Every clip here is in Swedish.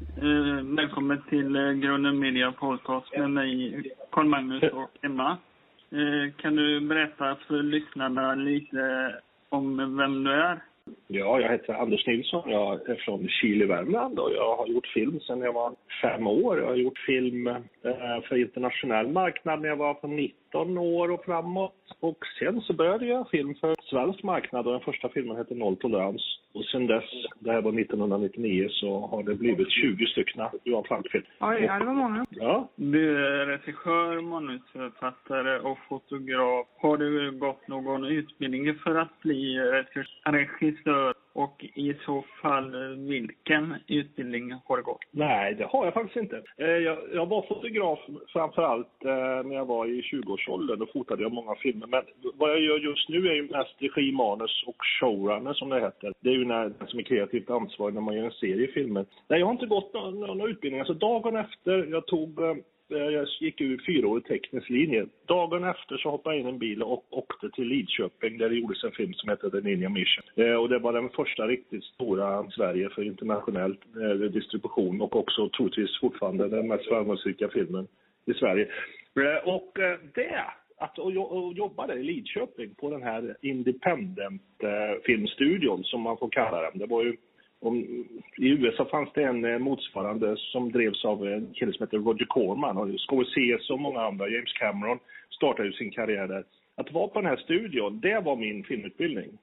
Eh, välkommen till eh, Grunden Media Podcast med mig, Carl-Magnus och Emma. Eh, kan du berätta för lyssnarna lite om vem du är? Ja, jag heter Anders Nilsson. Jag är från Chile, Värmland och jag har gjort film sedan jag var fem år. Jag har gjort film eh, för internationell marknad när jag var på 19 år och framåt. Och sen så började jag film för svensk marknad och den första filmen hette Noll tolerans. Och sen dess, det här var 1999, så har det blivit 20 stycken Johan Falk-film. Oj, ja, det var många. Ja, Du är regissör, manusförfattare och fotograf. Har du gått någon utbildning för att bli regissör? Och i så fall, vilken utbildning har du gått? Nej, det har jag faktiskt inte. Eh, jag, jag var fotograf framför allt eh, när jag var i 20-årsåldern. Då fotade jag många filmer. Men vad jag gör just nu är ju mest regi, manus och showrunner som det heter. Det är ju när, den som är kreativt ansvarig när man gör en serie filmer. Nej, jag har inte gått någon, någon utbildning. Alltså dagen efter jag tog eh, Eh, jag gick ur fyraårig teknisk linje. Dagen efter så hoppade jag in i en bil och åkte till Lidköping där det gjordes en film som hette The Ninja Mission. Eh, och det var den första riktigt stora i Sverige för internationell eh, distribution och också troligtvis fortfarande den mest framgångsrika filmen i Sverige. Och det att och, jobba där i Lidköping på den här Independent-filmstudion som man får kalla den. Det var ju om, I USA fanns det en eh, motsvarande som drevs av en kille som heter Roger Corman och Scorsese och många andra. James Cameron startade ju sin karriär där. Att vara på den här studion, det var min filmutbildning.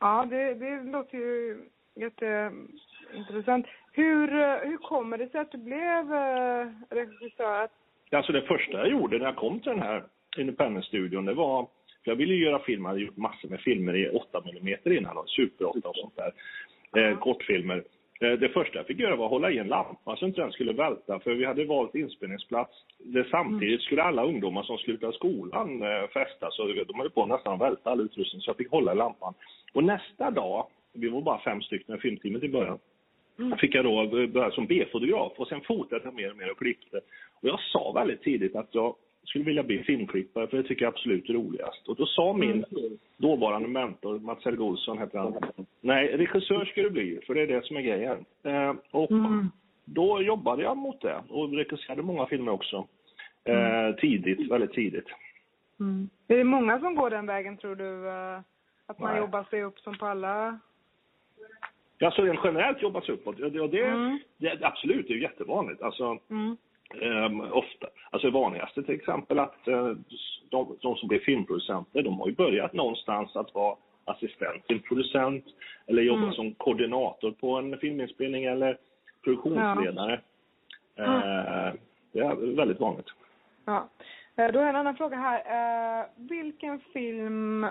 Ja, det, det låter ju jätteintressant. Hur, eh, hur kommer det sig att du blev eh, regissör? Alltså det första jag gjorde när jag kom till den här Independent-studion, det var... För jag ville ju göra film, jag hade gjort massor med filmer i 8 mm innan, och Super 8 och sånt där. Eh, kortfilmer. Eh, det första jag fick göra var att hålla i en lampa så inte den skulle välta, för vi hade valt inspelningsplats. Det, samtidigt skulle alla ungdomar som slutade skolan eh, festa, så vet, de höll på nästan att välta all utrustning, så jag fick hålla i lampan. Och nästa dag, vi var bara fem stycken i filmteamet i början, fick jag då börja som B-fotograf och sen fotade jag mer och mer och klippte. Och jag sa väldigt tidigt att jag skulle vilja bli filmklippare för det tycker jag absolut är roligast. Och då sa min dåvarande mentor, Mats Helge Olsson hette han, nej regissör ska du bli för det är det som är grejen. Eh, och då jobbade jag mot det och regisserade många filmer också. Eh, tidigt, väldigt tidigt. Mm. Är det många som går den vägen tror du? eh, Att man Nej. jobbar sig upp som på alla? Ja, så rent generellt jobbas uppåt. Och det, Mm. det, absolut, det är jättevanligt. Alltså, Mm. Ehm, ofta. Alltså det vanligaste till exempel att eh, de, de som blir filmproducenter, de har ju börjat någonstans att vara assistent till producent eller jobba Mm. som koordinator på en filminspelning eller produktionsledare. Eh, det är väldigt vanligt. Ja. Eh, Då har jag en annan fråga här. Eh, vilken film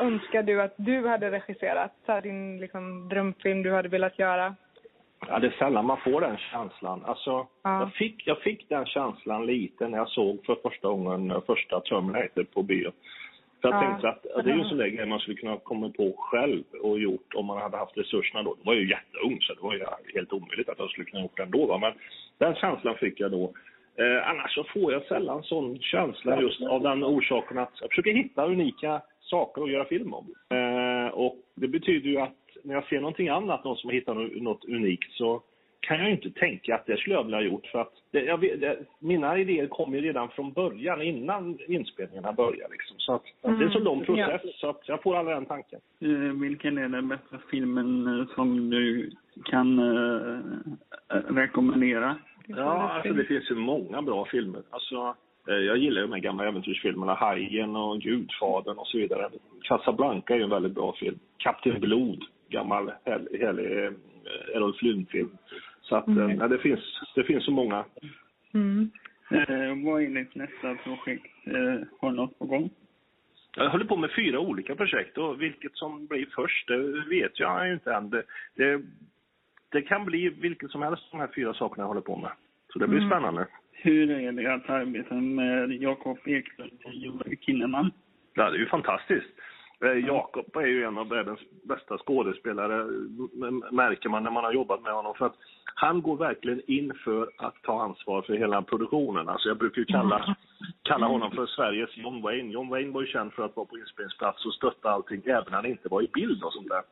önskar du att du hade regisserat? Så din liksom, drömfilm du hade velat göra? Ja, det är sällan man får den känslan. Alltså, Ja. jag, fick, jag fick den känslan lite när jag såg för första gången eh, första Terminator på bio. För jag Ja. tänkte att det är ju en sån där grej man skulle kunna komma på själv och gjort om man hade haft resurserna då. Det var ju jätteung så det var ju helt omöjligt att jag skulle kunna gjort det ändå. Va? Men den känslan fick jag då. Eh, annars så får jag sällan sån känsla just av den orsaken att jag försöker hitta unika saker att göra film om. Eh, och det betyder ju att när jag ser någonting annat, någon som har hittat något, unikt, så kan jag ju inte tänka att det skulle jag vilja ha gjort. För att det, jag det, mina idéer kommer ju redan från början, innan inspelningarna börjar. Liksom. Så att, att det är en så lång Mm, process, så att jag får aldrig den tanken. Eh, vilken är den bästa filmen eh, som du kan eh, rekommendera? Ja, alltså det finns ju många bra filmer. Alltså, eh, jag gillar ju de här gamla äventyrsfilmerna, Hajen och Gudfadern och så vidare. Casablanca är ju en väldigt bra film. Kapten Blod, gammal härlig, härlig eh, Errol Flynn-film. Så att, Mm. eh, ja, det, finns, det finns så många. Mm. Eh, vad är ditt nästa projekt? Eh, har du något på gång? Jag håller på med fyra olika projekt och vilket som blir först, det vet jag inte än. Det, det, det kan bli vilket som helst de här fyra sakerna jag håller på med. Så det blir Mm. spännande. Hur är det att arbeta med Jakob Eklund och Joel Kinnaman? Ja, det är ju fantastiskt. Eh, Jakob är ju en av världens bästa skådespelare, märker man när man har jobbat med honom. För att han går verkligen in för att ta ansvar för hela produktionen. Alltså jag brukar ju kalla, kalla honom för Sveriges John Wayne. John Wayne var ju känd för att vara på inspelningsplats och stötta allting, även när han inte var i bild och sånt där.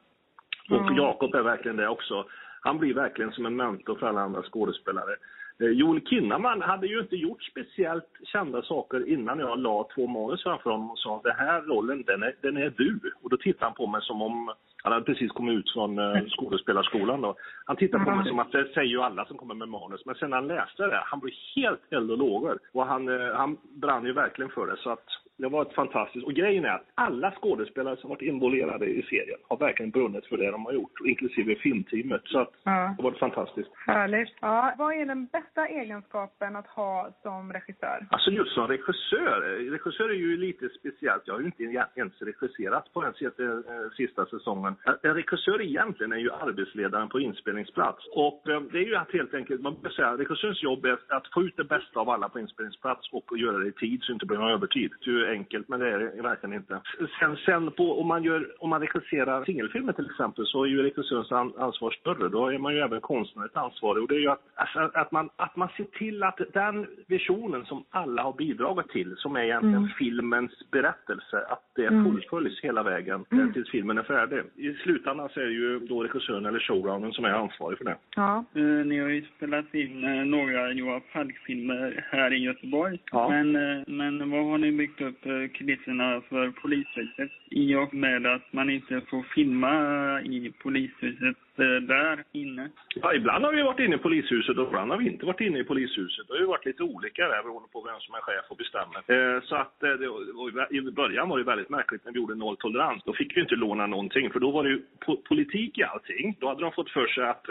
Och Mm. Jakob är verkligen det också. Han blir verkligen som en mentor för alla andra skådespelare. Eh, Joel Kinnaman hade ju inte gjort speciellt kända saker innan jag la två manus framför honom och sa den här rollen, den är, den är du. Och då tittade han på mig som om han hade precis kommit ut från eh, skådespelarskolan. Då. Han tittade på mig som att det säger ju alla som kommer med manus. Men sen när han läste det, han blev helt eld och lågor. Och han, eh, han brann ju verkligen för det. Så att det var ett fantastiskt... Och grejen är att alla skådespelare som varit involverade i serien har verkligen brunnit för det de har gjort, inklusive filmteamet. Så att Ja. det var fantastiskt. Härligt. Ja, vad är den bästa egenskapen att ha som regissör? Alltså just som regissör, regissör är ju lite speciellt. Jag har ju inte ens regisserat på den sista, eh, sista säsongen. En regissör egentligen är ju arbetsledaren på inspelningsplats. Och eh, det är ju att helt enkelt, man brukar säga, regissörens jobb är att få ut det bästa av alla på inspelningsplats och göra det i tid så det inte blir någon övertid. Enkelt, men det är det verkligen inte. Sen, sen på, om, man gör, om man regisserar singelfilmer till exempel så är ju regissörens an, ansvar större. Då är man ju även konstnärligt ansvarig. Och det är ju att, alltså, att, man, att man ser till att den visionen som alla har bidragit till, som är egentligen Mm. filmens berättelse, att det Mm. fullföljs hela vägen Mm. tills filmen är färdig. I slutändan så är det ju då regissören eller showrunnern som är ansvarig för det. Ja. Eh, Ni har ju spelat in eh, några Johan Falk-filmer här i Göteborg. Ja. Men, eh, men vad har ni byggt upp upp eh, kulisserna för polishuset. I och med att man inte får filma i polishuset. Eh, där inne? Ja, ibland har vi varit inne i polishuset och ibland har vi inte varit inne i polishuset. Det har ju varit lite olika där beroende på vem som är chef och bestämmer. Eh, så att eh, det, i början var det väldigt märkligt när vi gjorde nolltolerans. Då fick vi inte låna någonting för då var det ju politik i allting. Då hade de fått för sig att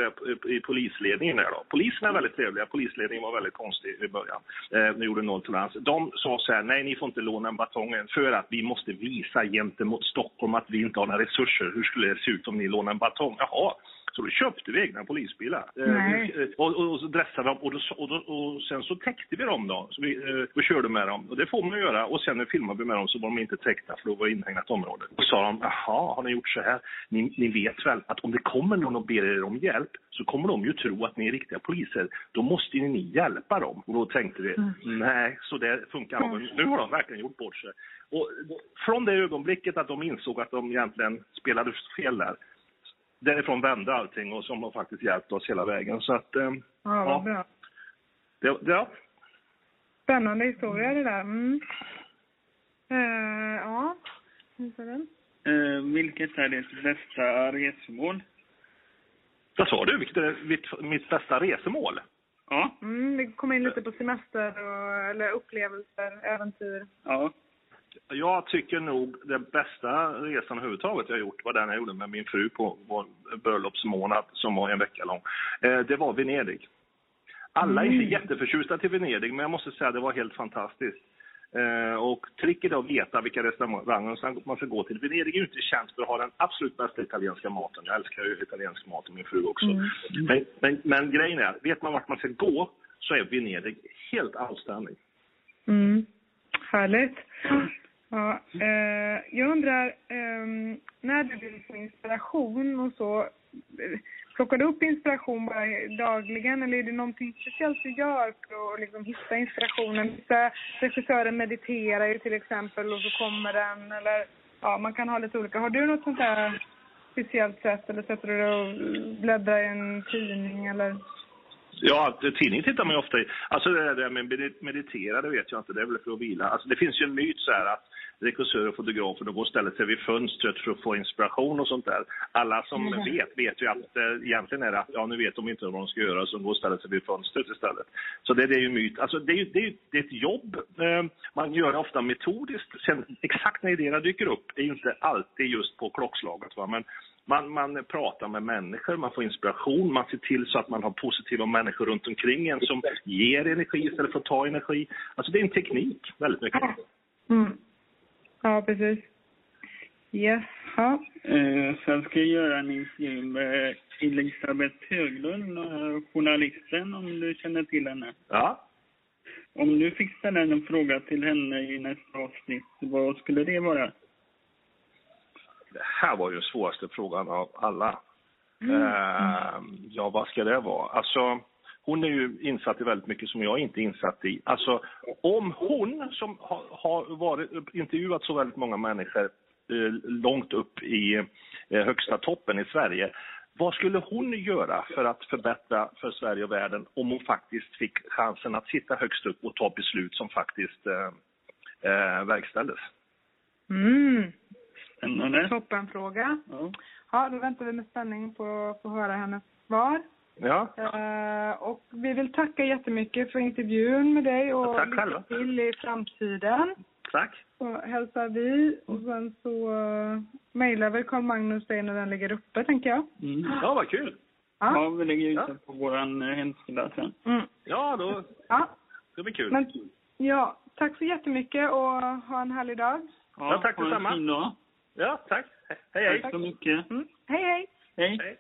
i polisledningen där då. Polisen är väldigt trevliga, polisledningen var väldigt konstig i början. När vi gjorde nolltolerans. De sa så här, nej ni får inte låna en batong för att vi måste visa gentemot Stockholm att vi inte har några resurser. Hur skulle det se ut om ni lånar en batong? Jaha. Så då köpte vi egna polisbilar. Eh, Nej. eh, och, och, och så dressade dem och, då, och, då, och sen så täckte vi dem då. Så vi eh, och körde med dem. Och det får man göra. Och sen när vi filmade med dem så var de inte täckta för då var det inhägnat område. Och sa de, jaha, har ni gjort så här? Ni, ni vet väl att om det kommer någon och ber er om hjälp så kommer de ju tro att ni är riktiga poliser. Då måste ni hjälpa dem. Och då tänkte vi, nej, så det funkar inte. Nu har de verkligen gjort bort sig. Och från det ögonblicket att de insåg att de egentligen spelade fel där därifrån vände allting och som har faktiskt hjälpt oss hela vägen. Så att, eh, Ja, vad Ja. bra. det, ja. Spännande historia det där. Mm. Eh, ja. Hur den? Eh, vilket är ditt bästa resmål? Vad sa du? Vilket är mitt, mitt bästa resemål? Ja, Mm, vi kom in lite på semester och, eller upplevelser, äventyr. ja. Jag tycker nog den bästa resan överhuvudtaget jag gjort var den jag gjorde med min fru på vår bröllopsmånad som var en vecka lång. Eh, det var Venedig. Alla är inte jätteförtjusta till Venedig, men jag måste säga att det var helt fantastiskt. Eh, och tricket är att veta vilka restauranger man ska gå till. Venedig är ju inte känt för att ha den absolut bästa italienska maten. Jag älskar ju italiensk mat och min fru också. Men, men, men grejen är, vet man vart man ska gå så är Venedig helt outstanding. Mm. Härligt. Ja, eh, jag undrar, eh, när du vill få inspiration och så, eh, plockar du upp inspiration bara dagligen eller är det någonting speciellt du gör för att liksom hitta inspirationen? Vissa regissörer mediterar ju till exempel och så kommer den eller ja, man kan ha lite olika. Har du något sånt där speciellt sätt eller sätter du dig och bläddrar i en tidning eller? Ja, tidning tittar man ju ofta i. Alltså det där med med meditera, det vet jag inte. Det är väl för att vila. Alltså det finns ju en myt så här att regissörer och fotografer de går och ställer sig vid fönstret för att få inspiration och sånt där. Alla som vet, vet ju att eh, egentligen är det att ja, nu vet de inte vad de ska göra så de går och ställer sig vid fönstret istället. Så det, det är ju myt. Alltså det är ju det är, det är ett jobb. Eh, man gör det ofta metodiskt. Sen exakt när idéerna dyker upp är inte alltid just på klockslaget. Va? Men man, man pratar med människor, man får inspiration, man ser till så att man har positiva människor runt omkring en som ger energi istället för att ta energi. Alltså det är en teknik väldigt mycket. Mm. Ja, precis. Yes. Ja. Eh, sen ska jag göra en intervju med Elisabeth Höglund, eh, journalisten, om du känner till henne. Ja. Om du fick ställa en fråga till henne i nästa avsnitt, vad skulle det vara? Det här var ju den svåraste frågan av alla. Eh, ja, vad ska det vara? Alltså, hon är ju insatt i väldigt mycket som jag inte är insatt i. Alltså, om hon som har, har varit, intervjuat så väldigt många människor eh, långt upp i eh, högsta toppen i Sverige vad skulle hon göra för att förbättra för Sverige och världen om hon faktiskt fick chansen att sitta högst upp och ta beslut som faktiskt eh, eh, verkställdes? Mm. Spännande. Toppenfråga. Ja. Ja, då väntar vi med spänning på att få höra hennes svar. Ja, Eh, och vi vill tacka jättemycket för intervjun med dig och Tack lycka själva. till i framtiden. tack. Så hälsar vi och sen så uh, mejlar väl Carl Magnus dig när den ligger uppe, tänker jag. Mm. Ja, vad kul. Ja. Ja, vi lägger ut Ja. det på vår eh, hemsida sen. Mm. Ja, då, ja. det blir kul. Men ja, tack så jättemycket och ha en härlig dag. Ja, tack ha en detsamma. fin dag. Ja, tack. Hej, hej. Tack så mycket. Mm. hej. hej. hej. hej.